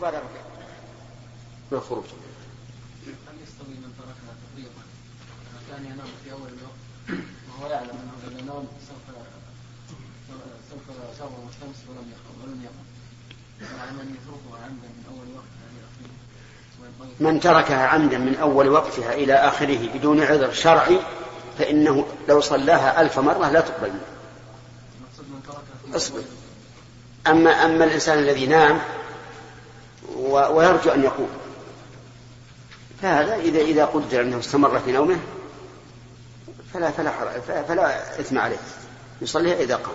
بعد بالخروج هل يستوي من تركها تفريطا كان ينام في أول الوقت وهو يعلم أنه إذا نام سوف سوف تغرب الشمس ولم يقم ولم يقم. وعلى من يتركها عمدا من أول وقت من تركها عمدا من أول وقتها إلى آخره بدون عذر شرعي فإنه لو صلاها ألف مرة لا تقبل منه. أصبر. أما أما الإنسان الذي نام ويرجو أن يقوم. فهذا إذا إذا قدر أنه استمر في نومه فلا فلا فلا إثم عليه. يصليها إذا قام.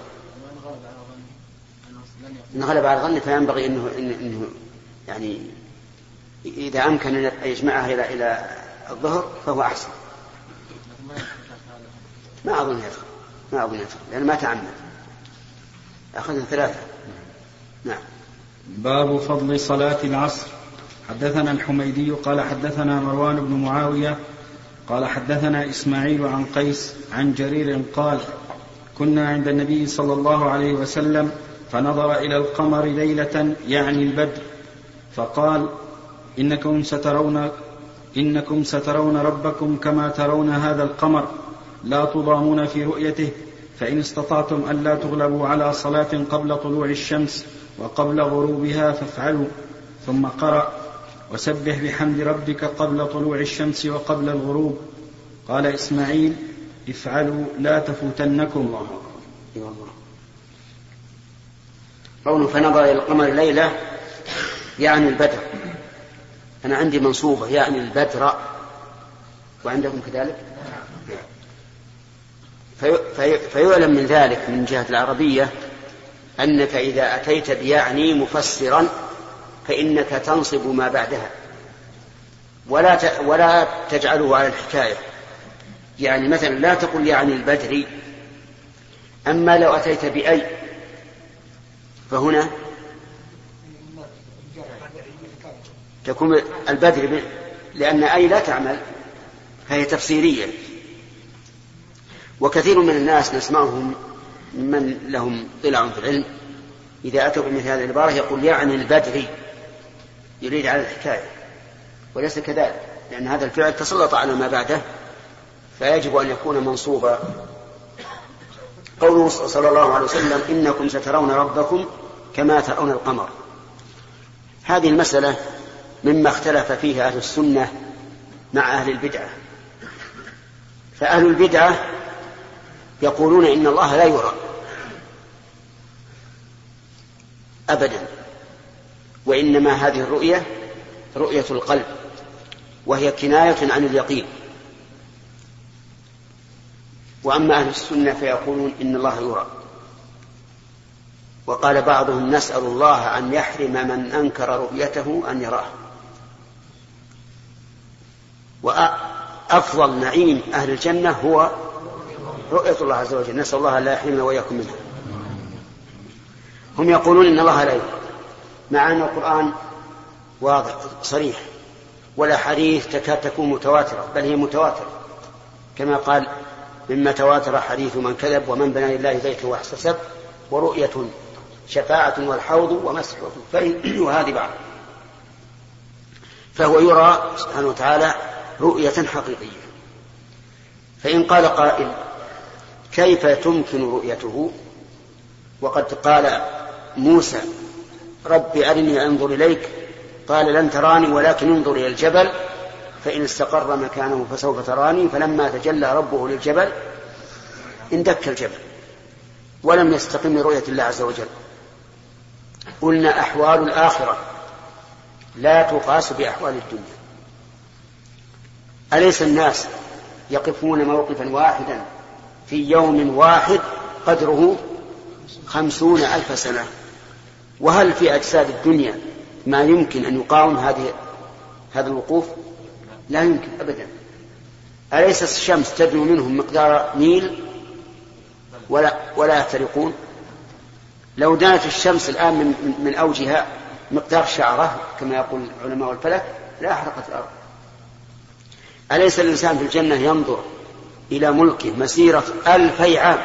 إن غلب على ظنه فينبغي أنه إنه يعني إذا أمكن أن يجمعها إلى إلى الظهر فهو أحسن. ما أظن يدخل ما أظن يدخل لأنه ما تعمد. أخذنا ثلاثة. نعم. باب فضل صلاة العصر. حدثنا الحميدي قال حدثنا مروان بن معاوية قال حدثنا إسماعيل عن قيس عن جرير قال كنا عند النبي صلى الله عليه وسلم فنظر إلى القمر ليلة يعني البدر فقال إنكم سترون إنكم سترون ربكم كما ترون هذا القمر لا تضامون في رؤيته فإن استطعتم ألا تغلبوا على صلاة قبل طلوع الشمس وقبل غروبها فافعلوا ثم قرأ وسبح بحمد ربك قبل طلوع الشمس وقبل الغروب. قال إسماعيل افعلوا لا تفوتنكم. الله قوله فنظر إلى القمر ليلة يعني البدر. أنا عندي منصوبة يعني البدر. وعندكم كذلك؟ في في فيعلم من ذلك من جهة العربية أنك إذا أتيت بيعني مفسرا فإنك تنصب ما بعدها. ولا ولا تجعله على الحكاية. يعني مثلا لا تقل يعني البدر أما لو أتيت بأي فهنا تكون البدر لأن أي لا تعمل فهي تفسيرية. وكثير من الناس نسمعهم من لهم طلع في العلم. إذا أتوا بمثل هذه العبارة يقول يعني البدري يريد على الحكاية. وليس كذلك لأن هذا الفعل تسلط على ما بعده فيجب أن يكون منصوبا. قوله صلى الله عليه وسلم إنكم سترون ربكم كما ترون القمر. هذه المسألة مما اختلف فيه أهل السنة مع أهل البدعة. فأهل البدعة يقولون إن الله لا يرى أبدا وإنما هذه الرؤية رؤية القلب وهي كناية عن اليقين. وأما أهل السنة فيقولون إن الله يرى. وقال بعضهم نسأل الله أن يحرم من أنكر رؤيته أن يراه. وأفضل نعيم أهل الجنة هو رؤية الله عز وجل. نسأل الله لا يحرمنا وإياكم منها. هم يقولون إن الله لا يرى مع أن القرآن واضح صريح. والأحاديث تكاد تكون متواترة بل هي متواترة. كما قال مما تواتر حديث من كذب ومن بنى لله بيته واحتسب ورؤية شفاعة والحوض ومسح وهذه بعض. فهو يرى سبحانه وتعالى رؤية حقيقية. فإن قال قائل كيف تمكن رؤيته؟ وقد قال موسى رب أرني أنظر إليك. قال لن تراني ولكن انظر إلى الجبل فإن استقر مكانه فسوف تراني. فلما تجلى ربه للجبل اندك الجبل ولم يستقم لرؤية الله عز وجل. قلنا أحوال الآخرة لا تقاس بأحوال الدنيا. أليس الناس يقفون موقفا واحدا في يوم واحد قدره خمسون ألف سنة. وهل في أجساد الدنيا ما يمكن أن يقاوم هذه هذا الوقوف؟ لا يمكن أبدا. أليس الشمس تدنو منهم مقدار ميل ولا ولا يفترقون. لو دانت الشمس الآن من, من أوجها مقدار شعرة كما يقول علماء الفلك لا أحرقت الأرض. أليس الإنسان في الجنة ينظر إلى ملكه مسيرة ألفي عام.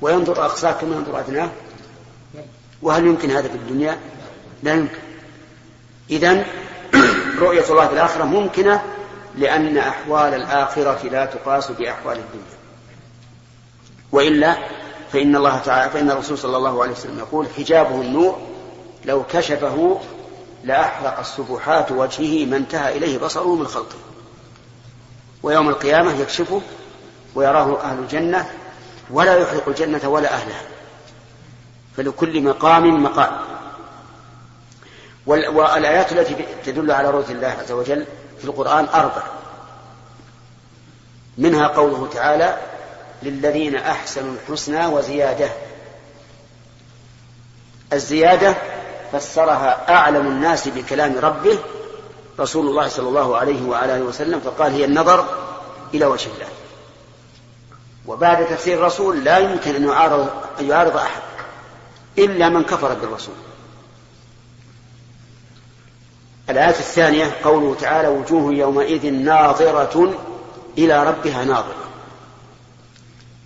وينظر أقصاه كما ينظر أدناه. وهل يمكن هذا في الدنيا؟ لا يمكن. إذن رؤية الله في الآخرة ممكنة لأن أحوال الآخرة لا تقاس بأحوال الدنيا. وإلا فإن الله تعالى فإن الرسول صلى الله عليه وسلم يقول حجابه النور لو كشفه لأحرق السبحات وجهه ما انتهى إليه بصره من خلقه. ويوم القيامة يكشفه ويراه أهل الجنة ولا يحرق الجنة ولا أهلها. فلكل مقام مقام والآيات التي تدل على رؤية الله عز وجل في القرآن أربع. منها قوله تعالى للذين أحسنوا الحسنى وزيادة. الزيادة فسرها أعلم الناس بكلام ربه رسول الله صلى الله عليه وعلى آله وسلم فقال هي النظر إلى وجه الله. وبعد تفسير الرسول لا يمكن أن يعارض, أن يعارض أحد إلا من كفر بالرسول. الآية الثانية قوله تعالى وجوه يومئذ ناظرة إلى ربها ناظرة.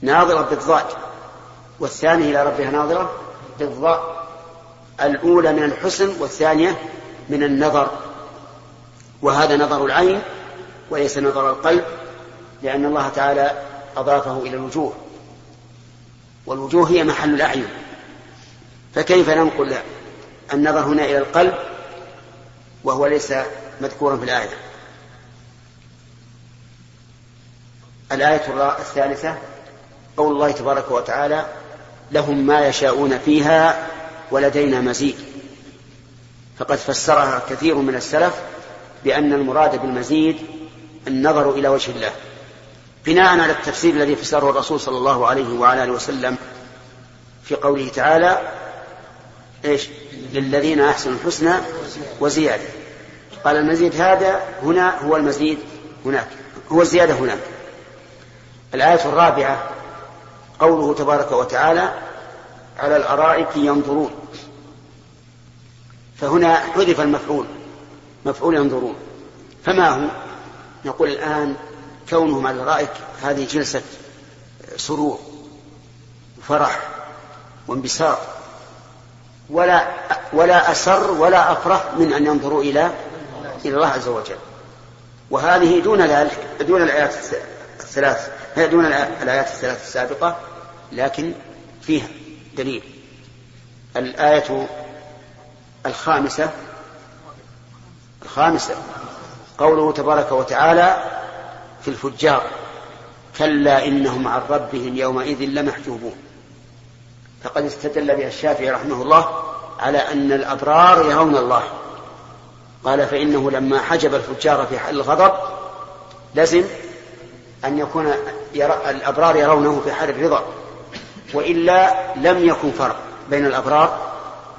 ناظرة بالضاد. والثانية إلى ربها ناظرة بالضاء. الأولى من الحسن والثانية من النظر. وهذا نظر العين وليس نظر القلب لأن الله تعالى أضافه إلى الوجوه والوجوه هي محل الأعين. فكيف ننقل النظر هنا إلى القلب وهو ليس مذكورا في الآية؟ الآية الثالثة قول الله تبارك وتعالى لهم ما يشاءون فيها ولدينا مزيد فقد فسرها كثير من السلف بأن المراد بالمزيد النظر إلى وجه الله. بناء على التفسير الذي فسره الرسول صلى الله عليه وعلى آله وسلم في قوله تعالى إيش؟ للذين أحسنوا الحسنى وزيادة. قال المزيد هذا هنا هو المزيد هناك هو الزيادة هناك. الآية الرابعة قوله تبارك وتعالى على الأرائك ينظرون. فهنا حذف المفعول. مفعول ينظرون. فما هو؟ نقول الآن كونهم على الارائك هذه جلسة سرور وفرح وانبساط. ولا ولا أسر ولا أفرح من أن ينظروا إلى إلى الله عز وجل. وهذه دون ذلك دون الآيات الثلاث دون الآيات الثلاث السابقة لكن فيها دليل. الآية الخامسة الخامسة قوله تبارك وتعالى في الفجار كلا إنهم عن ربهم يومئذ لمحجوبون. فقد استدل بها الشافعي رحمه الله على أن الأبرار يرون الله. قال فإنه لما حجب الفجار في حال الغضب لزم أن يكون يرى الأبرار يرونه في حال الرضا وإلا لم يكن فرق بين الأبرار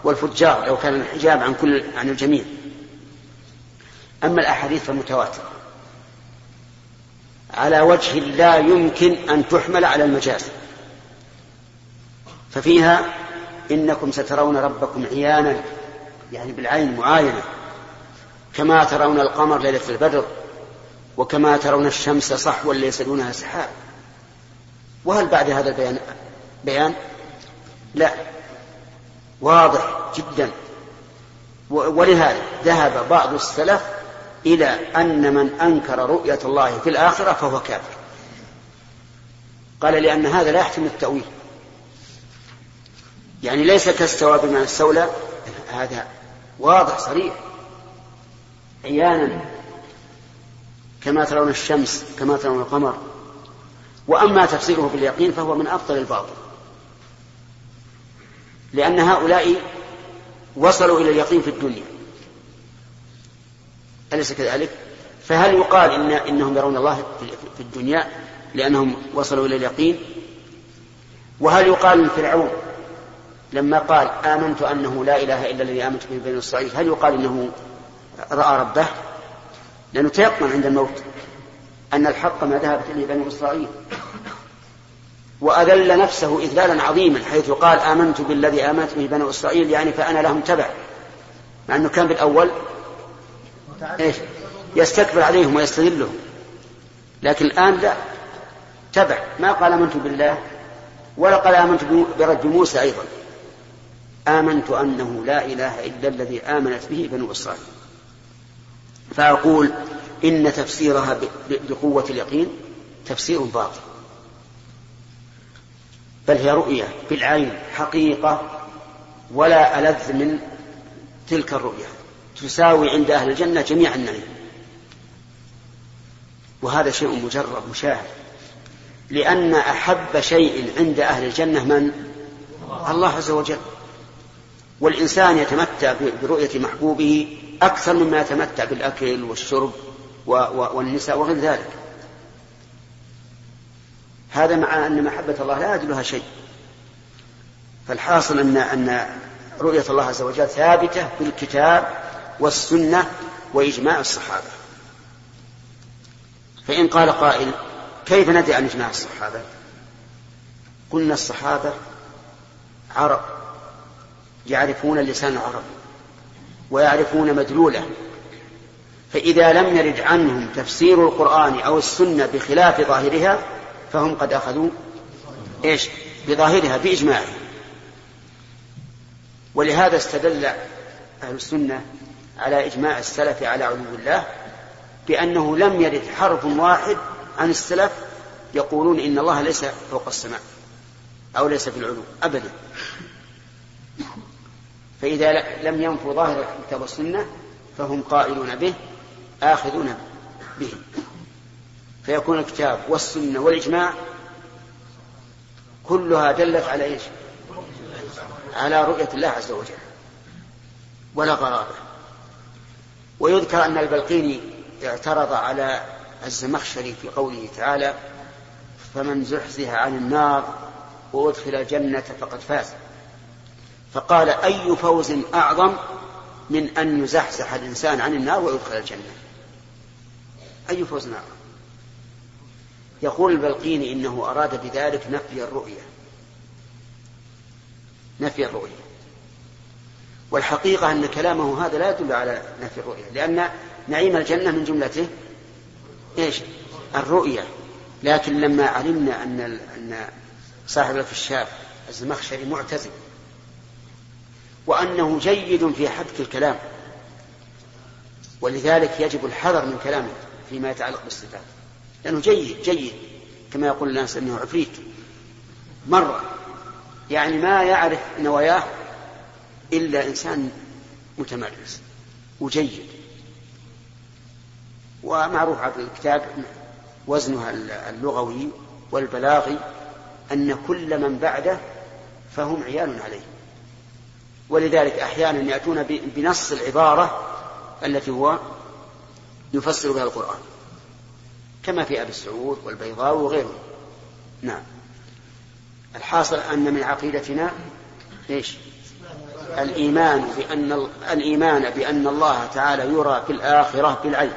والفجار لو كان الحجاب عن كل عن الجميع. أما الأحاديث فمتواترة. على وجه لا يمكن أن تحمل على المجاز. ففيها إنكم سترون ربكم عيانا يعني بالعين معاينة كما ترون القمر ليلة البدر وكما ترون الشمس صحوا ليس دونها سحاب. وهل بعد هذا البيان بيان؟ لا. واضح جدا. ولهذا ذهب بعض السلف إلى أن من أنكر رؤية الله في الآخرة فهو كافر. قال لأن هذا لا يحتمل التأويل. يعني ليس كاستوى بمعنى السولة هذا واضح صريح. عيانا كما ترون الشمس كما ترون القمر. وأما تفسيره باليقين فهو من أفضل الباطل. لأن هؤلاء وصلوا إلى اليقين في الدنيا. أليس كذلك؟ فهل يقال إن إنهم يرون الله في الدنيا لأنهم وصلوا إلى اليقين؟ وهل يقال لفرعون لما قال آمنت أنه لا إله إلا الذي آمنت به بني إسرائيل هل يقال إنه رأى ربه لأنه تيقن عند الموت أن الحق ما ذهبت إليه بني إسرائيل وأذل نفسه إذلالا عظيما حيث قال آمنت بالذي آمنت به بني إسرائيل يعني فأنا لهم تبع مع أنه كان بالأول إيش؟ يستكبر عليهم ويستذلهم. لكن الآن لا. تبع. ما قال آمنت بالله ولا قال آمنت برب موسى أيضا. آمنت أنه لا إله إلا الذي آمنت به بنو إسرائيل. فأقول إن تفسيرها بقوة اليقين تفسير باطل. بل هي رؤية بالعين حقيقة ولا ألذ من تلك الرؤية. تساوي عند أهل الجنة جميع النعيم. وهذا شيء مجرب مشاهد. لأن أحب شيء عند أهل الجنة من؟ الله عز وجل. والإنسان يتمتع برؤية محبوبه أكثر مما يتمتع بالأكل والشرب والنساء وغير ذلك. هذا مع أن محبة الله لا يدلها شيء. فالحاصل أن أن رؤية الله عز وجل ثابتة بالكتاب والسنة وإجماع الصحابة. فإن قال قائل كيف ندري عن إجماع الصحابة؟ قلنا الصحابة عرب يعرفون اللسان العربي ويعرفون مدلوله. فإذا لم يرد عنهم تفسير القرآن أو السنة بخلاف ظاهرها فهم قد أخذوا إيش؟ بظاهرها بإجماعه ولهذا استدل أهل السنة على إجماع السلف على علو الله بأنه لم يرد حرف واحد عن السلف يقولون إن الله ليس فوق السماء أو ليس في العلو أبدا. فإذا لم ينفوا ظاهر الكتاب والسنة فهم قائلون به آخذون به. فيكون الكتاب والسنة والإجماع كلها دلت على إيش؟ على رؤية الله عز وجل ولا غرابة. ويذكر أن البلقيني اعترض على الزمخشري في قوله تعالى فمن زحزح عن النار وأدخل الجنة فقد فاز. فقال أي فوز أعظم من أن يزحزح الإنسان عن النار ويدخل الجنة؟ أي فوز أعظم؟ يقول البلقيني إنه أراد بذلك نفي الرؤية. نفي الرؤية. والحقيقة أن كلامه هذا لا يدل على نفي الرؤية لأن نعيم الجنة من جملته إيش؟ الرؤية. لكن لما علمنا أن أن صاحب الكشاف الزمخشري معتزل وأنه جيد في حبك الكلام ولذلك يجب الحذر من كلامه فيما يتعلق بالصفات. لأنه جيد جيد كما يقول الناس أنه عفريت مرة. يعني ما يعرف نواياه إلا إنسان متمرس وجيد. ومعروف على الكتاب وزنها اللغوي والبلاغي أن كل من بعده فهم عيال عليه. ولذلك أحيانا يأتون بنص العبارة التي هو يفسر بها القرآن. كما في أبي السعود والبيضاوي وغيرهم. نعم. الحاصل أن من عقيدتنا إيش؟ الإيمان بأن الإيمان بأن الله تعالى يرى في الآخرة بالعين.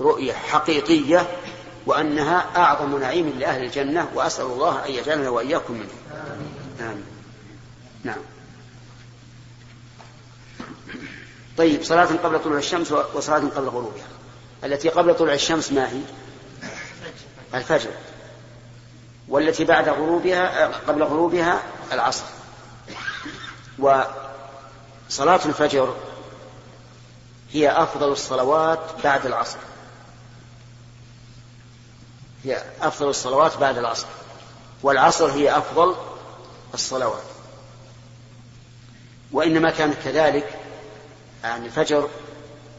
رؤية حقيقية وأنها أعظم نعيم لأهل الجنة وأسأل الله أن يجعلنا وإياكم منه. آمين نعم. طيب صلاة قبل طلوع الشمس وصلاة قبل غروبها. التي قبل طلوع الشمس ما هي؟ الفجر. والتي بعد غروبها قبل غروبها العصر. وصلاة الفجر هي أفضل الصلوات بعد العصر. هي أفضل الصلوات بعد العصر. والعصر هي أفضل الصلوات. وإنما كانت كذلك عن الفجر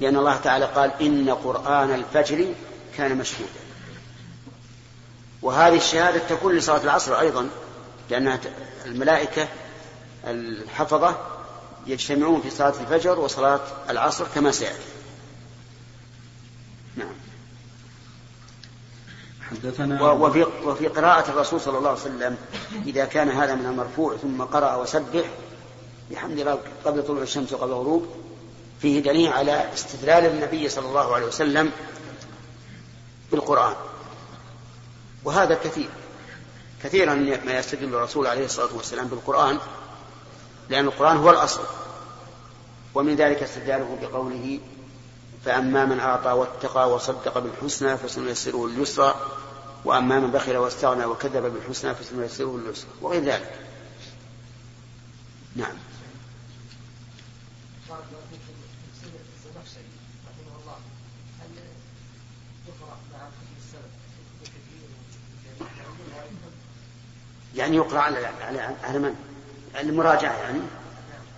لأن الله تعالى قال إن قرآن الفجر كان مشهودا. وهذه الشهادة تكون لصلاة العصر أيضا لأن الملائكة الحفظة يجتمعون في صلاة الفجر وصلاة العصر كما سيأتي. نعم. حدثنا وفي وفي قراءة الرسول صلى الله عليه وسلم إذا كان هذا من المرفوع ثم قرأ وسبح بحمد الله قبل طلوع الشمس وقبل الغروب فيه دليل على استدلال النبي صلى الله عليه وسلم بالقرآن. وهذا كثير. كثيرا ما يستدل الرسول عليه الصلاة والسلام بالقرآن لأن القرآن هو الأصل. ومن ذلك استدلاله بقوله فأما من أعطى واتقى وصدق بالحسنى فسنيسره اليسرى وأما من بخل واستغنى وكذب بالحسنى فسنيسره اليسرى وغير ذلك. نعم. يعني يقرأ على على على من؟ المراجعة يعني.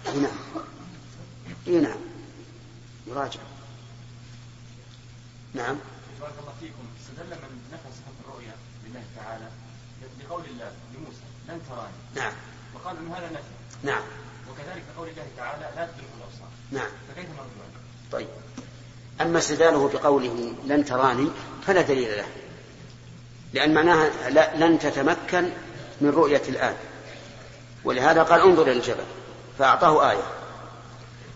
نعم. إي نعم. يراجع نعم. بارك الله فيكم. استدل من نفى صفة الرؤيا لله تعالى بقول الله لموسى لن تراني. نعم. وقال ان هذا نفي. نعم. وكذلك قول الله تعالى لا تدرك الأبصار. نعم. فكيف نرد عنه؟ طيب. أما استدلاله بقوله لن تراني فلا دليل له. لأن معناها لن تتمكن من رؤية الآن. ولهذا قال انظر إلى الجبل فأعطاه آية.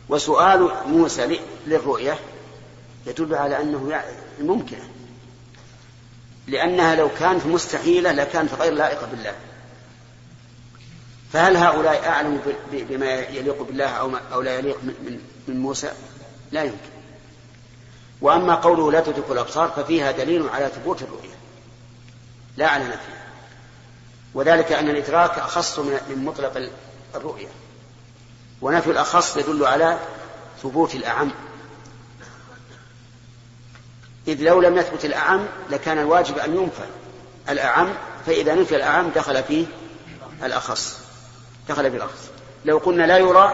وسؤال موسى للرؤية يدل على أنه ممكنة. لأنها لو كانت مستحيلة لكانت غير لائقة بالله. فهل هؤلاء أعلم بما يليق بالله أو لا يليق من, من موسى؟ لا يمكن. وأما قوله لا تدرك الأبصار ففيها دليل على ثبوت الرؤية. لا على نفيها وذلك أن الإدراك أخص من مطلق الرؤية. ونفي الأخص يدل على ثبوت الأعم. إذ لو لم يثبت الأعم لكان الواجب أن ينفى الأعم فإذا نفي الأعم دخل فيه الأخص. دخل في الأخص. لو قلنا لا يرى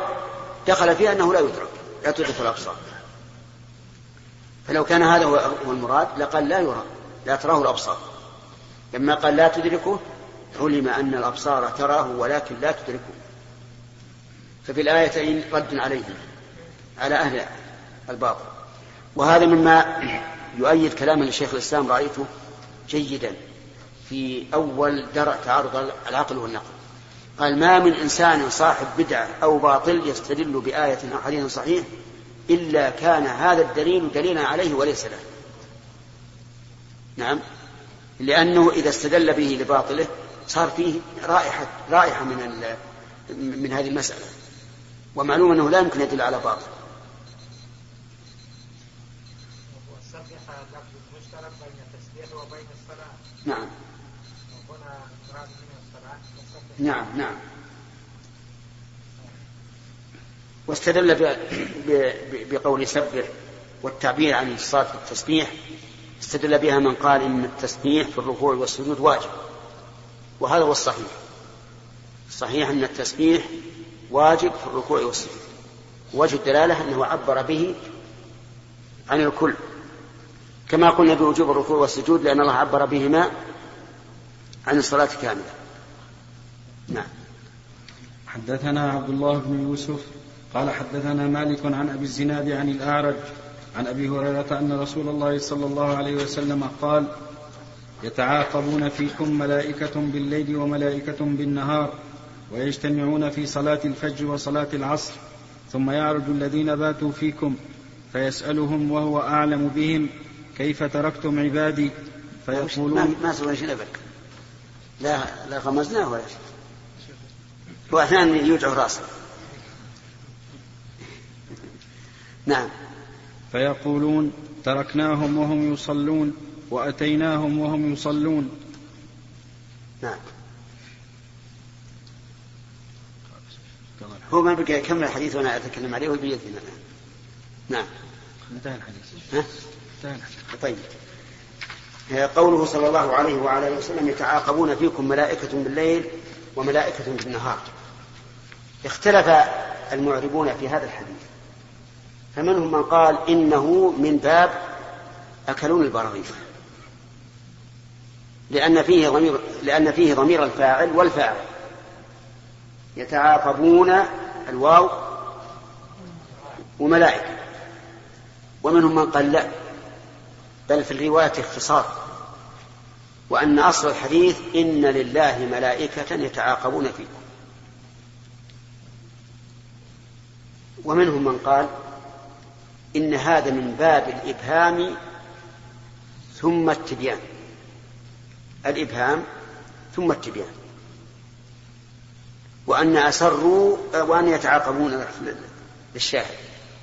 دخل فيه أنه لا يدرك لا تدرك الأبصار. فلو كان هذا هو المراد لقال لا يرى لا تراه الأبصار. لما قال لا تدركه علم أن الأبصار تراه ولكن لا تدركه. ففي الآيتين رد عليهم على أهل الباطل. وهذا مما يؤيد كلام الشيخ الإسلام رأيته جيدا. في أول درء تعارض العقل والنقل. قال ما من إنسان صاحب بدعة أو باطل يستدل بآية أو حديث صحيح إلا كان هذا الدليل دليلا عليه وليس له. نعم. لأنه إذا استدل به لباطله صار فيه رائحة رائحة من من هذه المسألة. ومعلوم أنه لا يمكن يدل على باطل. نعم. نعم نعم. واستدل بقول سبح والتعبير عن الصلاة في التسبيح. استدل بها من قال إن التسبيح في الركوع والسجود واجب. وهذا هو الصحيح. الصحيح أن التسبيح واجب في الركوع والسجود. وجه الدلالة أنه عبر به عن الكل. كما قلنا بوجوب الركوع والسجود لأن الله عبر بهما عن الصلاة كاملة. نعم. حدثنا عبد الله بن يوسف قال حدثنا مالك عن أبي الزناد عن الأعرج عن أبي هريرة أن رسول الله صلى الله عليه وسلم قال يتعاقبون فيكم ملائكة بالليل وملائكة بالنهار ويجتمعون في صلاة الفجر وصلاة العصر. ثم يعرج الذين باتوا فيكم فيسألهم وهو أعلم بهم كيف تركتم عبادي؟ فيقولون ما سوى شيء لا لا غمزناه ولا شيء. واحيانا يوجع راسه. نعم. فيقولون تركناهم وهم يصلون. وأتيناهم وهم يصلون. نعم. هو ما بقى يكمل الحديث وأنا أتكلم عليه وبيدنا نعم. انتهى الحديث. ها؟ انتهى الحديث. طيب. قوله صلى الله عليه وعلى آله وسلم يتعاقبون فيكم ملائكة بالليل وملائكة بالنهار اختلف المعربون في هذا الحديث. فمنهم من قال إنه من باب أكلون البراغيث. لأن فيه ضمير لأن فيه ضمير الفاعل والفاعل. يتعاقبون الواو وملائكة. ومنهم من قال لا. بل في الرواية اختصار. وأن أصل الحديث إن لله ملائكة يتعاقبون فيكم ومنهم من قال إن هذا من باب الإبهام ثم التبيان. الإبهام ثم التبيان. وأن أسروا وأن يتعاقبون للشاهد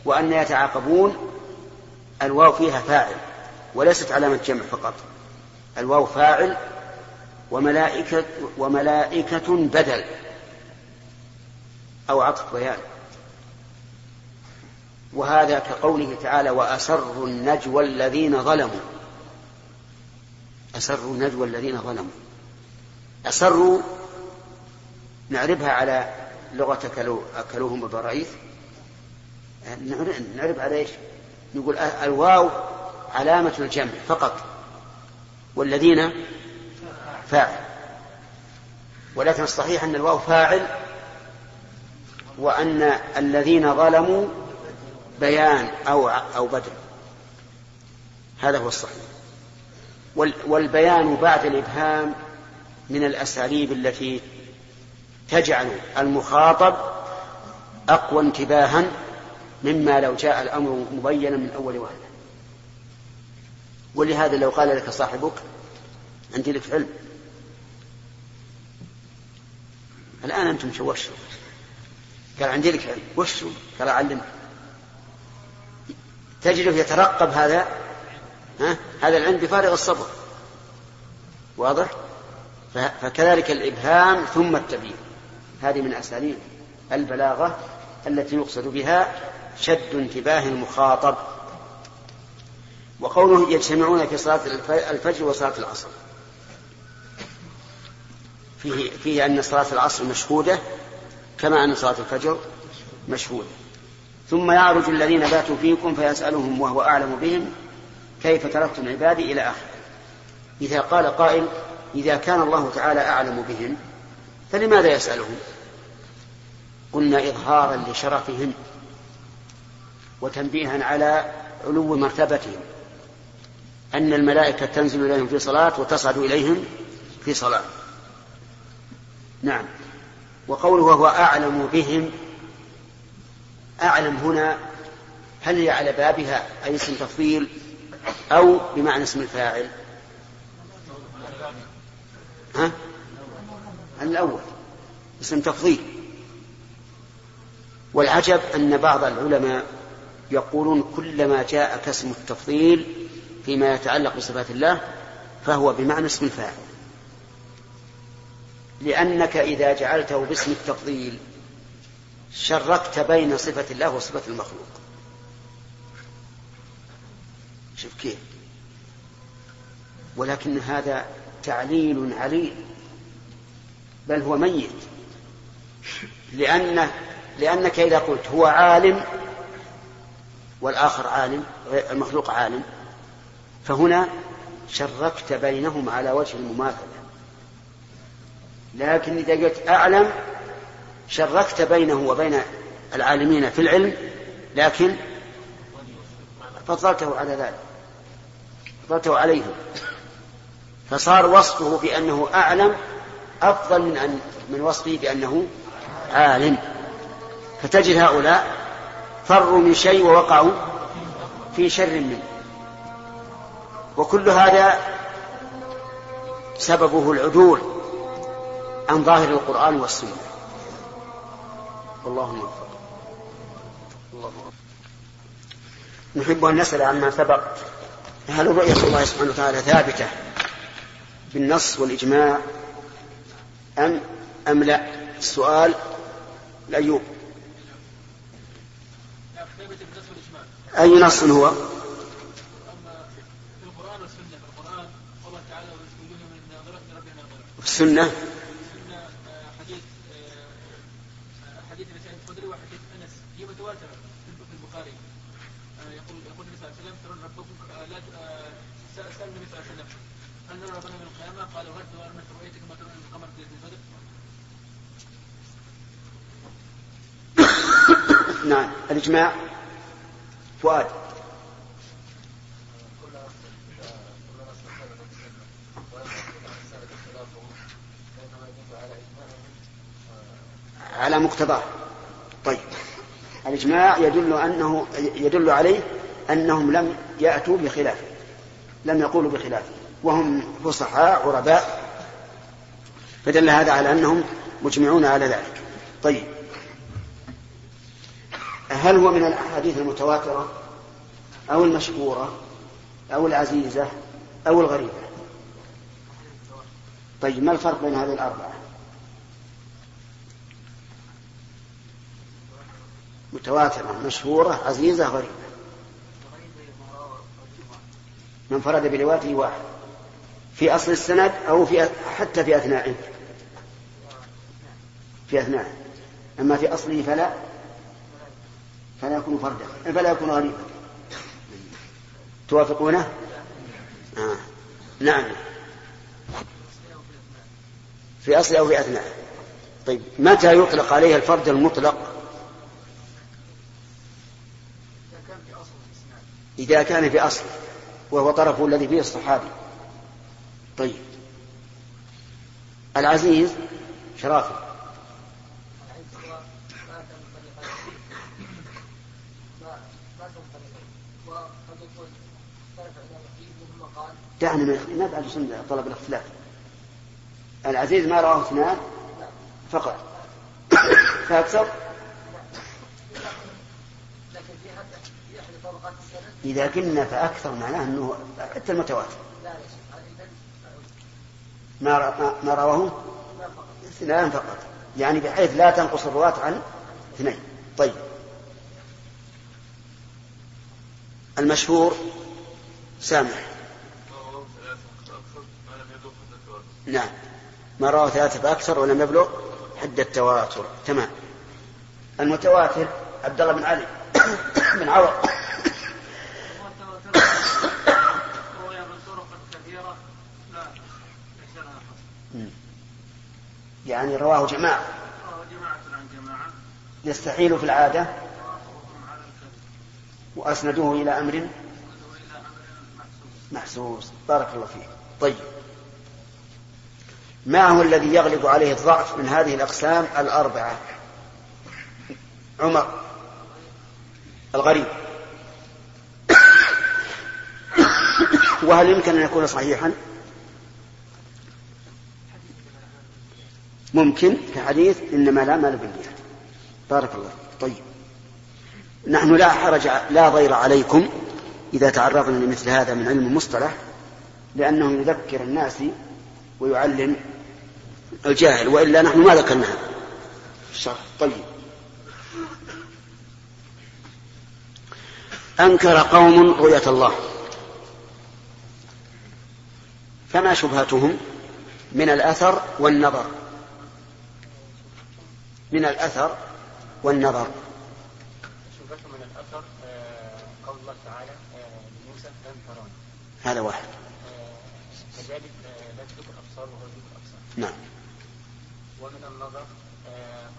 وأن يتعاقبون الواو فيها فاعل وليست علامة جمع فقط. الواو فاعل وملائكة وملائكة بدل أو عطف بيان. وهذا كقوله تعالى وأسروا النجوى الذين ظلموا أسروا النجوى الذين ظلموا. أسروا نعربها على لغة أكلو أكلوهم ببرايث نعرب على إيش؟ نقول الواو علامة الجمع فقط. والذين فاعل. ولكن الصحيح أن الواو فاعل وأن الذين ظلموا بيان أو أو بدل. هذا هو الصحيح. والبيان بعد الإبهام من الأساليب التي تجعل المخاطب أقوى انتباها مما لو جاء الأمر مبينا من أول وهلة. ولهذا لو قال لك صاحبك عندي لك علم. الآن أنتم شو وشوا قال عندي لك علم. وشو قال أعلمك. تجده يترقب هذا؟ ها؟ هذا العلم بفارغ الصبر. واضح؟ فكذلك الإبهام ثم التبيين. هذه من أساليب البلاغة التي يقصد بها شد انتباه المخاطب. وقوله يجتمعون في صلاة الفجر وصلاة العصر. فيه, فيه أن صلاة العصر مشهودة كما أن صلاة الفجر مشهودة. ثم يعرج الذين باتوا فيكم فيسألهم وهو أعلم بهم كيف تركتم عبادي إلى آخره إذا قال قائل إذا كان الله تعالى أعلم بهم فلماذا يسألهم؟ قلنا إظهارا لشرفهم وتنبيها على علو مرتبتهم أن الملائكة تنزل إليهم في صلاة وتصعد إليهم في صلاة. نعم. وقوله وهو أعلم بهم أعلم هنا هل هي على بابها أي اسم تفضيل؟ أو بمعنى اسم الفاعل. ها؟ الأول. اسم تفضيل. والعجب أن بعض العلماء يقولون كلما جاء كاسم التفضيل فيما يتعلق بصفات الله فهو بمعنى اسم الفاعل. لأنك إذا جعلته باسم التفضيل شركت بين صفة الله وصفة المخلوق. شوف كيف. ولكن هذا تعليل عليل. بل هو ميت. لأنه لأنك إذا قلت هو عالم والآخر عالم المخلوق عالم فهنا شركت بينهم على وجه المماثلة. لكن إذا قلت أعلم شركت بينه وبين العالمين في العلم لكن فضلته على ذلك. فضلته عليهم فصار وصفه بأنه أعلم أفضل من أن من وصفه بأنه عالم. فتجد هؤلاء فروا من شيء ووقعوا في شر منه. وكل هذا سببه العدول عن ظاهر القرآن والسنة. والله موفق نحب أن نسأل عما سبق. هل رؤية الله سبحانه وتعالى ثابتة بالنص والإجماع؟ أم أم لا؟ السؤال لأيوب أي نص هو؟ أما في القرآن والسنة في القرآن الله تعالى ويسجدون من ناظرة لربها ناظرة في السنة السنة آه، حديث آه، حديث ابن سعيد الخدري وحديث أنس هي متواترة في البخاري آه، يقول يقول النبي صلى الله عليه وسلم ترون ربكم آه، لا ت- آه، سأل سأل النبي صلى الله عليه وسلم هل نرى ربنا من القيامة؟ قال ورد وأرنا في رؤيتك ما ترون القمر في ليلة البدر؟ نعم. الإجماع فؤاد. على مقتضاه. طيب. الإجماع يدل أنه يدل عليه أنهم لم يأتوا بخلافه لم يقولوا بخلافه وهم فصحاء عرباء. فدل هذا على أنهم مجمعون على ذلك. طيب. هل هو من الأحاديث المتواترة أو المشهورة أو العزيزة أو الغريبة؟ طيب ما الفرق بين هذه الأربعة؟ متواترة مشهورة عزيزة غريبة. من فرد بروايته واحد. في أصل السند أو في حتى في أثنائه في أثناء أما في أصله فلا فلا يكون فردا. فلا يكون غريبا. توافقونه؟ آه. نعم. في أصله أو في أثناء طيب متى يطلق عليه الفرد المطلق؟ إذا كان في أصل وهو طرفه الذي فيه الصحابي. طيب. العزيز شرافي. دعنا ما بعد طلب الاختلاف. العزيز ما رواه اثنان فقط. فأكثر إذا قلنا فأكثر معناه أنه حتى المتواتر. ما ما رواه اثنان فقط. يعني بحيث لا تنقص الرواة عن اثنين. طيب. المشهور سامح. نعم. ما رواه ثلاثة فأكثر ولم يبلغ حد التواتر. تمام. المتواتر عبد الله بن علي بن عوض. يعني رواه جماعة. يستحيل في العادة. وأسندوه إلى أمر محسوس. بارك الله فيه طيب. ما هو الذي يغلب عليه الضعف من هذه الأقسام الأربعة؟ عمر. الغريب. وهل يمكن أن يكون صحيحا؟ ممكن كحديث إنما لا مال بالجهة بارك الله طيب. نحن لا حرج لا ضير عليكم إذا تعرضنا لمثل هذا من علم المصطلح لأنه يذكر الناس ويعلم الجاهل وإلا نحن ما ذكرناها الشرح طيب. أنكر قوم رؤية الله. فما شبهتهم من الأثر والنظر؟ من الأثر والنظر. شبهتهم من الأثر آه، قول الله تعالى آه، لموسى لن تراني. هذا واحد. آه، كذلك لا تدرك الأبصار وهو يدرك الأبصار. نعم. ومن النظر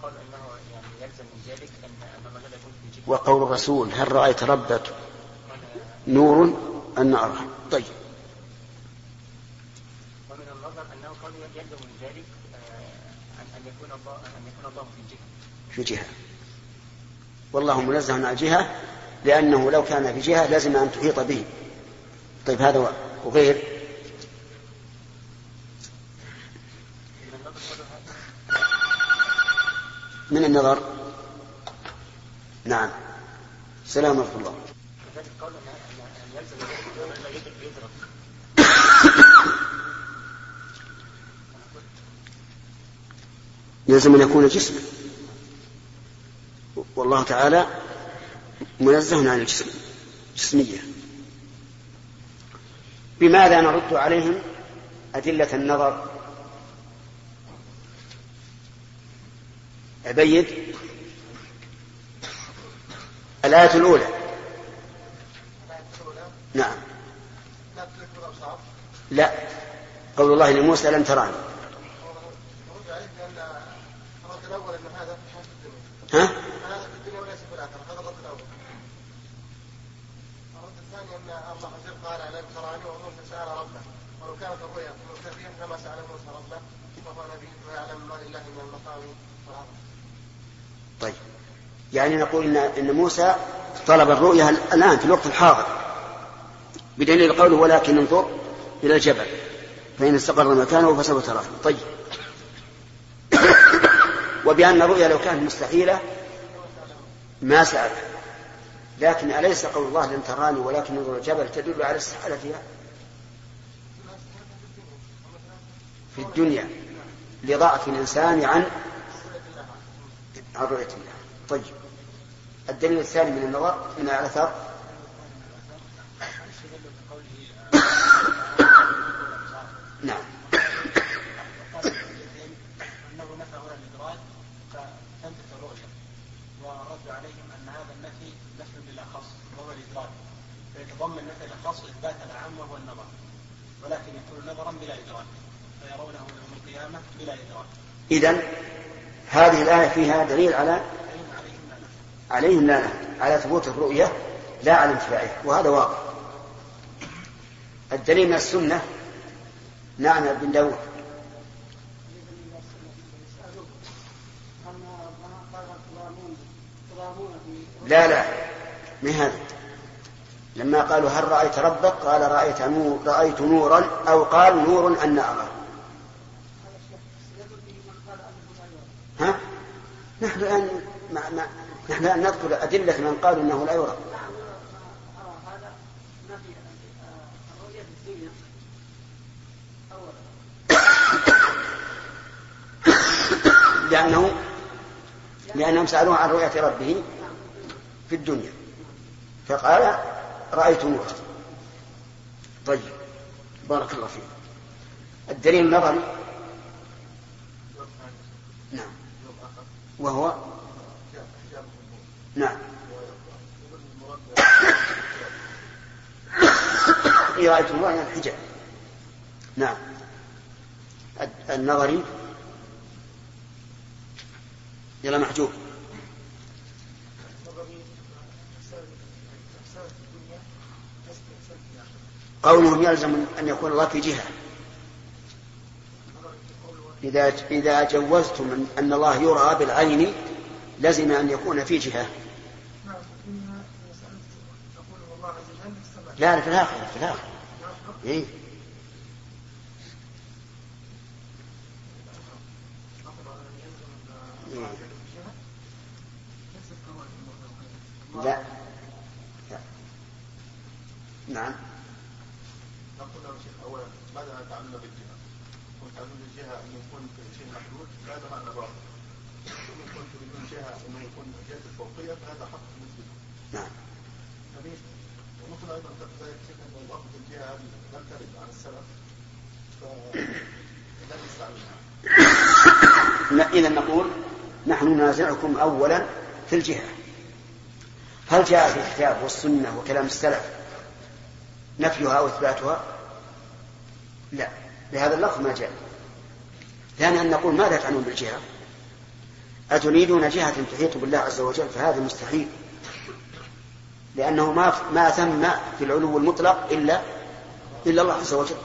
قال إنه يعني يلزم من ذلك أن أن لا يكون في جهه وقول الرسول هل رأيت ربك نور أن أراه؟ طيب. ومن النظر أنه قال يلزم من ذلك ان ان يكون الله أن يكون الله في جهة. في جهة. والله منزه عن الجهة لأنه لو كان في جهة لازم أن تحيط به. طيب هذا وغير من النظر؟ نعم. سلام ورحمة الله كذلك قال ان ان يلزم من ذلك لا يدرك يدرك يلزم أن يكون جسما والله تعالى منزه عن الجسم جسمية. بماذا نرد عليهم أدلة النظر؟ عبيد الآية الأولى. نعم. لا قول الله لموسى لن تراني ها؟ هذا في الدنيا وليس في الاخره هذا الرد الأول. الرد الثاني ان الله عز وجل قال وموسى سال ربه ولو كانت الرؤيا سال موسى ربه ما لله من المقام. طيب. يعني نقول إن, إن موسى طلب الرؤيا الآن في الوقت الحاضر. بدليل قوله ولكن انظر إلى الجبل فإن استقر مكانه فسوف تراه. طيب. وبأن الرؤيا لو كانت مستحيلة ما سأل لكن أليس قول الله لن تراني ولكن انظر الجبل تدل على استحالة فيها في الدنيا لضعف الإنسان عن عن رؤية الله. طيب. الدليل الثاني من النظر من الأثر إذا هذه الآية فيها دليل على عليهم لا على ثبوت الرؤية لا على انتفاعها وهذا واضح الدليل من السنة نعم ابن داود. لا لا ما هذا. لما قالوا هل رأيت ربك؟ قال رأيت نور رأيت نورا أو قال نور أن أرى ها؟ نحن الآن ما ما نحن الآن نذكر أدلة من قالوا أنه لا يرى. لأنه لأنهم سألوه عن رؤية ربه في الدنيا. فقال رأيت نورا طيب بارك الله فيك. الدليل النظري نعم وهو نعم. إيه رأيت نورا يعني الحجاب. نعم. النظري. يلا محجوب. قولهم يلزم أن يكون الله في جهة. إذا إذا جوزتم أن الله يرى بالعين لزم أن يكون في جهة لا في الآخرة في الآخرة إيه؟ لا لا نعم نقول اولا ماذا نتعلم بالجهة؟ يكون شيء محدود هذا معنى باطل. وان كنت بدون جهه انه يكون جهة الفوقيه فهذا حق مثبت. نعم جميل. وممكن أيضا كذلك شيخ أن اللفظ الجهه هذه لم ترد عن السلف فلم يستعملها. إذا نقول نحن ننازعكم أولا في الجهة هل جاء في الكتاب والسنة وكلام السلف نفيها أو إثباتها لا بهذا اللفظ ما جاء ثانيا أن نقول ماذا تعنون بالجهة؟ أتريدون جهة تحيط بالله عز وجل؟ فهذا مستحيل. لأنه ما ما ثم في العلو المطلق إلا إلا الله عز وجل.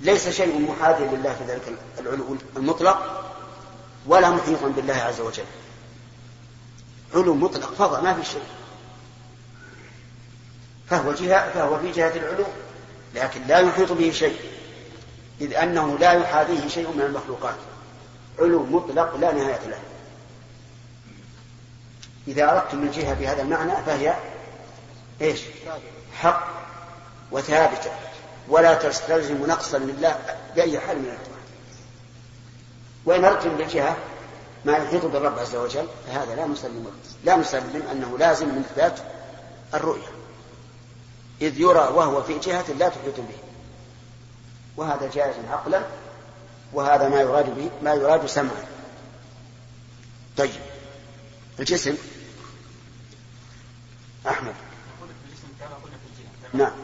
ليس شيء محاذ لله في ذلك العلو المطلق ولا محيطا بالله عز وجل. علو مطلق فضل ما في شيء. فهو جهة فهو في جهة العلو لكن لا يحيط به شيء. إذ أنه لا يحاذيه شيء من المخلوقات. علو مطلق لا نهاية له. إذا أردتم الجهة بهذا المعنى فهي إيش؟ حق وثابتة. ولا تستلزم نقصا لله بأي حال من الأحوال. وإن أردتم بالجهة ما يحيط بالرب عز وجل فهذا لا نسلم لا نسلم أنه لازم من إثبات الرؤية. إذ يرى وهو في جهة لا تحيط به. وهذا جائز عقلا وهذا ما يراد به ما يراد سمعا. طيب. الجسم؟ أحمد. نقول في الجسم كما قلنا في الجهة تمام؟ نعم.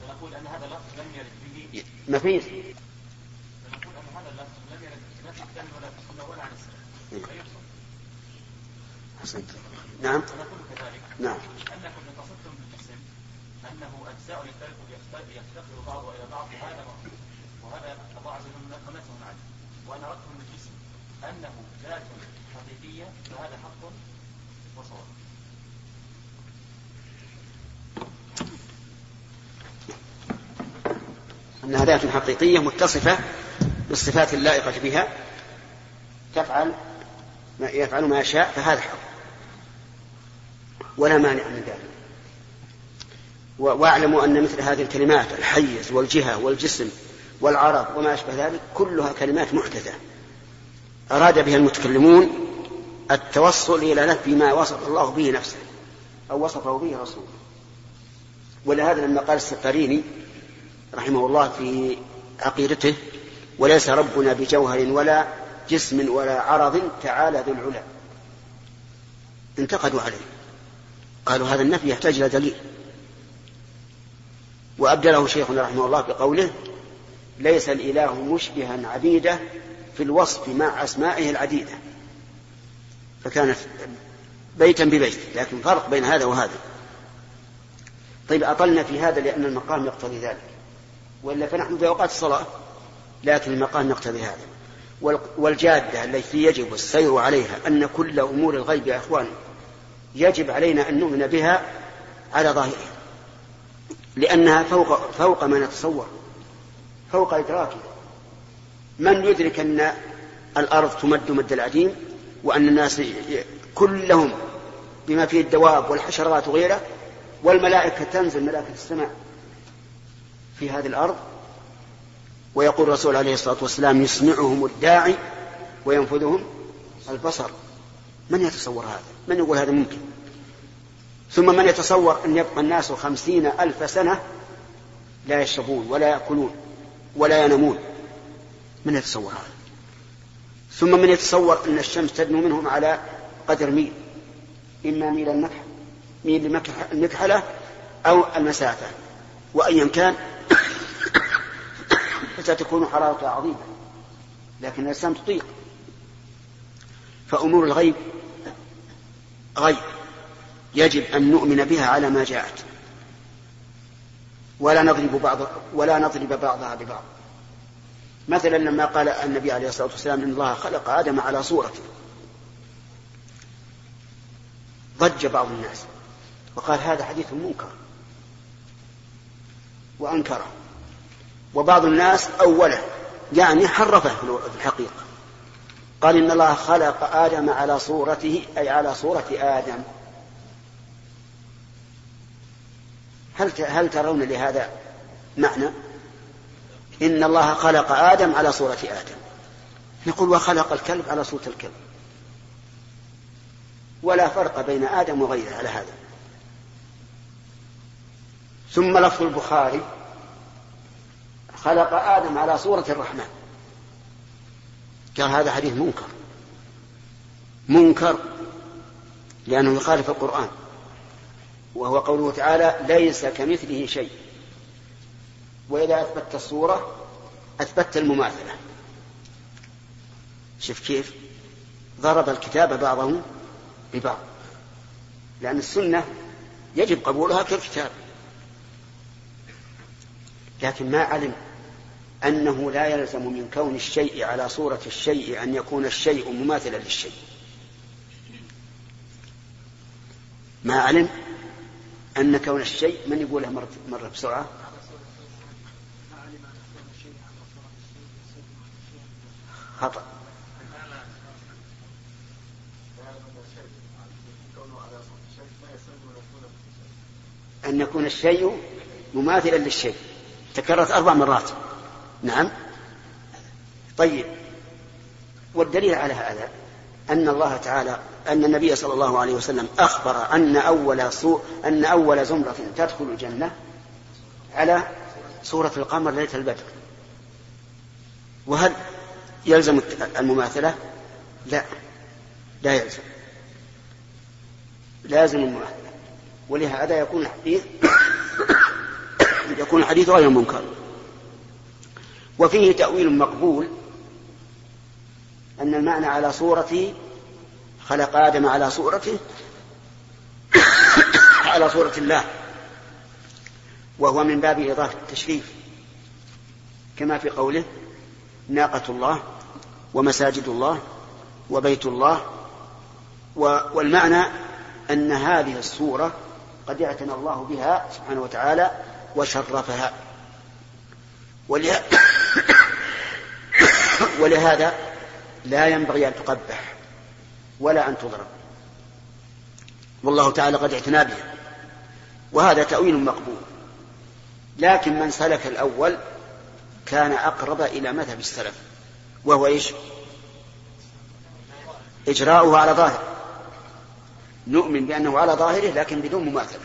فنقول أن هذا اللفظ لم يرد به. مفيش فنقول أن هذا اللفظ لم يرد لا في الكتاب ولا في السنة ولا عن السلف أحسنت نعم. ونقول كذلك. نعم أنكم إن قصدتم بالجسم أنه أجزاء يختلف يفتقر يفتقر بعضها إلى بعض هذا مقصود وهذا الله عز وجل قمته عنه وأن أردتم بالجسم أنه ذات حقيقية فهذا حق وصواب أنها ذات حقيقية متصفة بالصفات اللائقة بها تفعل ما يفعل ما يشاء فهذا حق. ولا مانع من ذلك. واعلموا أن مثل هذه الكلمات الحيز والجهة والجسم والعرض وما أشبه ذلك كلها كلمات محدثة. أراد بها المتكلمون التوصل إلى نفي ما وصف الله به نفسه أو وصفه به رسوله. ولهذا لما قال السفاريني رحمه الله في عقيدته وليس ربنا بجوهر ولا جسم ولا عرض تعالى ذو العلا. انتقدوا عليه. قالوا هذا النفي يحتاج إلى دليل. وأبدله شيخنا رحمه الله بقوله ليس الإله مشبها عبيدة في الوصف مع أسمائه العديدة. فكانت بيتا ببيت لكن فرق بين هذا وهذا. طيب أطلنا في هذا لأن المقام يقتضي ذلك. وإلا فنحن في أوقات الصلاة لكن المقام يقتضي هذا. والجادة التي يجب السير عليها أن كل أمور الغيب يا إخوان يجب علينا أن نؤمن بها على ظاهرها. لأنها فوق فوق ما نتصور فوق إدراكنا من يدرك أن الأرض تمد مد العديم وأن الناس كلهم بما فيه الدواب والحشرات وغيره والملائكة تنزل ملائكة السماء في هذه الأرض ويقول الرسول عليه الصلاة والسلام يسمعهم الداعي وينفذهم البصر. من يتصور هذا؟ من يقول هذا ممكن؟ ثم من يتصور أن يبقى الناس خمسين ألف سنة لا يشربون ولا يأكلون ولا ينامون؟ من يتصور هذا؟ ثم من يتصور أن الشمس تدنو منهم على قدر ميل إما ميل النكحة ميل المكحلة أو المسافة وأيا كان ستكون حرارتها عظيمة لكن الإنسان تطيق. فأمور الغيب غيب يجب أن نؤمن بها على ما جاءت. ولا نضرب بعض ولا نضرب بعضها ببعض. مثلا لما قال النبي عليه الصلاة والسلام إن الله خلق آدم على صورته ضج بعض الناس وقال هذا حديث منكر وأنكره. وبعض الناس أوله يعني حرفه في الحقيقة. قال إن الله خلق آدم على صورته أي على صورة آدم. هل هل ترون لهذا معنى؟ إن الله خلق آدم على صورة آدم. نقول وخلق الكلب على صورة الكلب. ولا فرق بين آدم وغيره على هذا. ثم لفظ البخاري خلق آدم على صورة الرحمن. قال هذا حديث منكر. منكر لأنه يخالف القرآن. وهو قوله تعالى ليس كمثله شيء. وإذا أثبتت الصورة أثبتت المماثلة. شوف كيف؟ ضرب الكتاب بعضه ببعض. لأن السنة يجب قبولها كالكتاب. لكن ما علم أنه لا يلزم من كون الشيء على صورة الشيء أن يكون الشيء مماثلا للشيء. ما علم أن كون الشيء من يقولها مرة, مرة بسرعة؟ خطأ. أن يكون الشيء مماثلا للشيء. تكررت أربع مرات. نعم. طيب. والدليل على هذا أن الله تعالى أن النبي صلى الله عليه وسلم أخبر أن أول سو أن أول زمرة تدخل الجنة على سورة القمر ليلة البدر. وهل يلزم المماثلة؟ لا. لا يلزم. لازم المماثلة. ولهذا يكون الحديث يكون الحديث غير منكر. وفيه تأويل مقبول أن المعنى على صورته خلق آدم على صورته على صورة الله وهو من باب إضافة التشريف كما في قوله ناقة الله ومساجد الله وبيت الله والمعنى أن هذه الصورة قد اعتنى الله بها سبحانه وتعالى وشرفها. ولهذا لا ينبغي أن تقبح ولا أن تضرب. والله تعالى قد اعتنى بها. وهذا تأويل مقبول. لكن من سلك الأول كان أقرب إلى مذهب السلف. وهو إيش؟ إجراؤه على ظاهر. نؤمن بأنه على ظاهره لكن بدون مماثلة.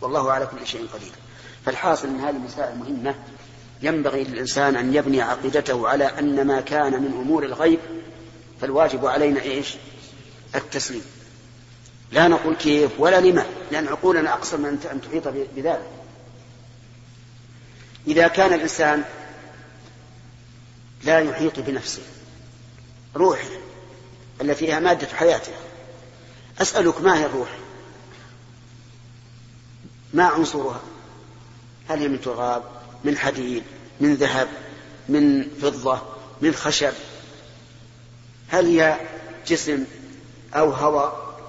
والله على كل شيء قدير. فالحاصل من هذه المسائل المهمة ينبغي للإنسان أن يبني عقيدته على أن ما كان من أمور الغيب فالواجب علينا إيش؟ التسليم. لا نقول كيف ولا لما لأن عقولنا أقصر من أن تحيط بذلك. إذا كان الإنسان لا يحيط بنفسه روحه التي هي مادة حياته أسألك ما هي الروح؟ ما عنصرها؟ هل هي من تراب؟ من حديد من ذهب من فضة من خشب. هل هي جسم أو هواء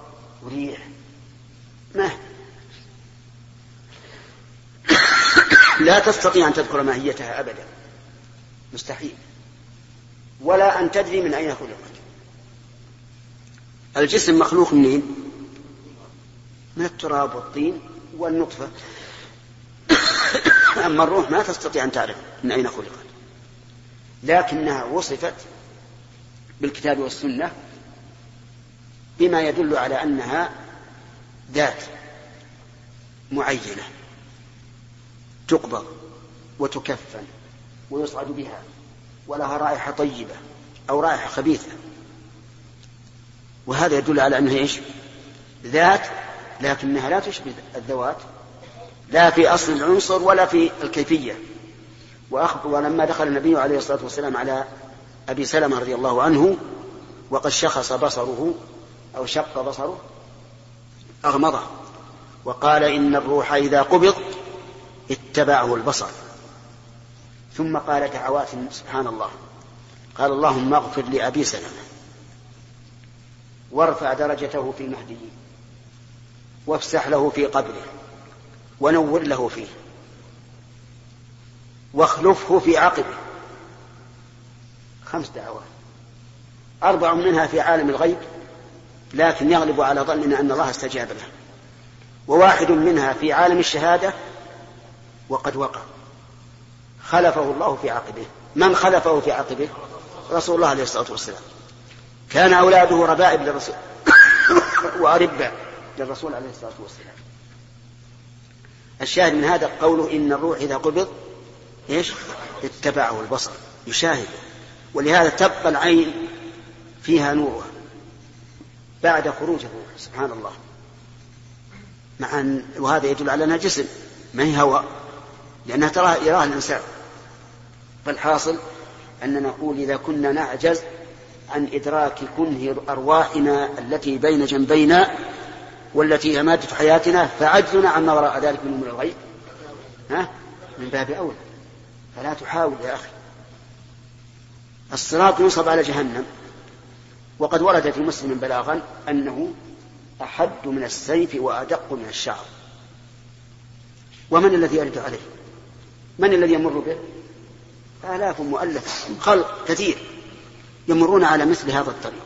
وريح ما؟ لا تستطيع أن تذكر ماهيتها أبدا. مستحيل. ولا أن تدري من أين خلقت. الجسم مخلوق منين؟ من التراب والطين والنطفة. أما الروح ما تستطيع أن تعرف من أين خلقت. لكنها وصفت بالكتاب والسنة بما يدل على أنها ذات معينة تقبض وتكفن ويصعد بها ولها رائحة طيبة أو رائحة خبيثة. وهذا يدل على أنها إيش؟ ذات لكنها لا تشبه الذوات. لا في أصل العنصر ولا في الكيفية. ولما دخل النبي عليه الصلاة والسلام على أبي سلمة رضي الله عنه وقد شخص بصره أو شق بصره أغمضه وقال إن الروح إذا قبض اتبعه البصر. ثم قال دعوات سبحان الله. قال اللهم اغفر لأبي سلمة وارفع درجته في المهديين وافسح له في قبره. ونور له فيه. واخلفه في عقبه. خمس دعوات. أربع منها في عالم الغيب لكن يغلب على ظننا أن الله استجاب له. وواحد منها في عالم الشهادة وقد وقع. خلفه الله في عقبه. من خلفه في عقبه؟ رسول الله عليه الصلاة والسلام. كان أولاده ربائب للرسول وأرباء للرسول عليه الصلاة والسلام. الشاهد من هذا قوله إن الروح إذا قبض إيش؟ اتبعه البصر يشاهد. ولهذا تبقى العين فيها نورها بعد خروج الروح سبحان الله. مع أن وهذا يدل على أنها جسم ما هي هواء لأنها تراها يراها الإنسان. فالحاصل أن نقول إذا كنا نعجز عن إدراك كنه أرواحنا التي بين جنبينا والتي هي مادة حياتنا فعجزنا عما وراء ذلك من أمور الغيب. ها؟ من باب أولى. فلا تحاول يا أخي. الصراط ينصب على جهنم. وقد ورد في مسلم بلاغا أنه أحد من السيف وأدق من الشعر. ومن الذي يرد عليه؟ من الذي يمر به؟ آلاف مؤلفة. خلق كثير. يمرون على مثل هذا الطريق.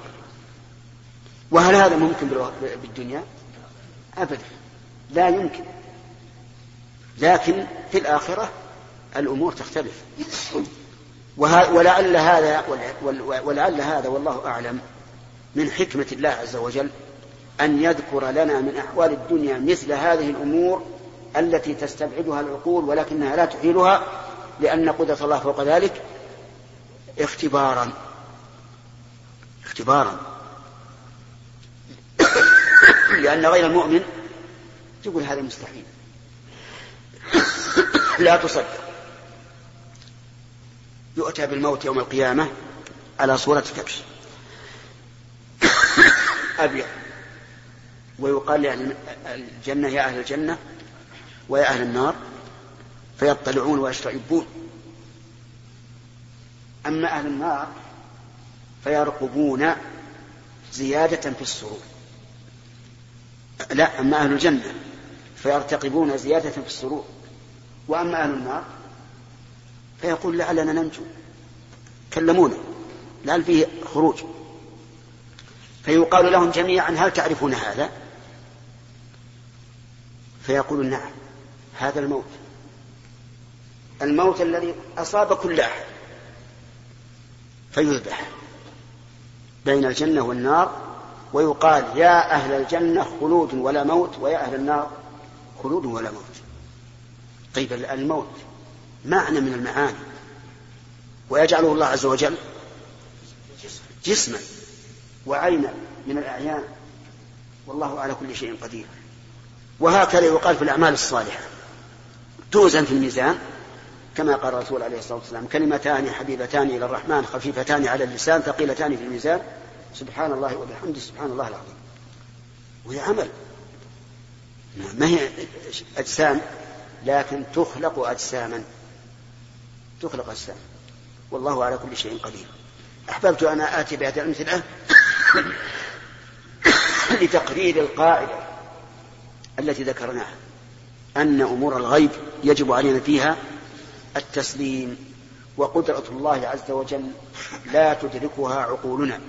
وهل هذا ممكن بالدنيا؟ أبدا. لا يمكن. لكن في الآخرة الأمور تختلف. ولعل هذا ولعل هذا والله أعلم من حكمة الله عز وجل أن يذكر لنا من أحوال الدنيا مثل هذه الأمور التي تستبعدها العقول ولكنها لا تحيلها لأن قدرة الله فوق ذلك اختبارا. اختبارا. لأن غير المؤمن؟ يقول هذا مستحيل. لا تصدق. يؤتى بالموت يوم القيامة على صورة كبش. أبيض. ويقال لأهل الجنة يا أهل الجنة ويا أهل النار فيطلعون ويشتعبون أما أهل النار فيرقبون زيادة في السرور. لا أما أهل الجنة فيرتقبون زيادة في السرور. وأما أهل النار فيقول لعلنا ننجو. كلمونا لعل فيه خروج. فيقال لهم جميعا هل تعرفون هذا؟ فيقولون نعم هذا الموت. الموت الذي أصاب كل أحد. فيذبح بين الجنة والنار ويقال يا أهل الجنة خلود ولا موت ويا أهل النار خلود ولا موت. طيب الموت معنى من المعاني. ويجعله الله عز وجل جسما وعينا من الأعيان. والله على كل شيء قدير. وهكذا يقال في الأعمال الصالحة. توزن في الميزان كما قال الرسول عليه الصلاة والسلام كلمتان حبيبتان إلى الرحمن خفيفتان على اللسان ثقيلتان في الميزان. سبحان الله وبحمده سبحان الله العظيم. وهي عمل. ما هي أجسام؟ لكن تخلق أجساما. تخلق أجسام. والله على كل شيء قدير. أحببت أن آتي بهذه الأمثلة لتقرير القاعدة التي ذكرناها. أن أمور الغيب يجب علينا فيها التسليم. وقدرة الله عز وجل لا تدركها عقولنا.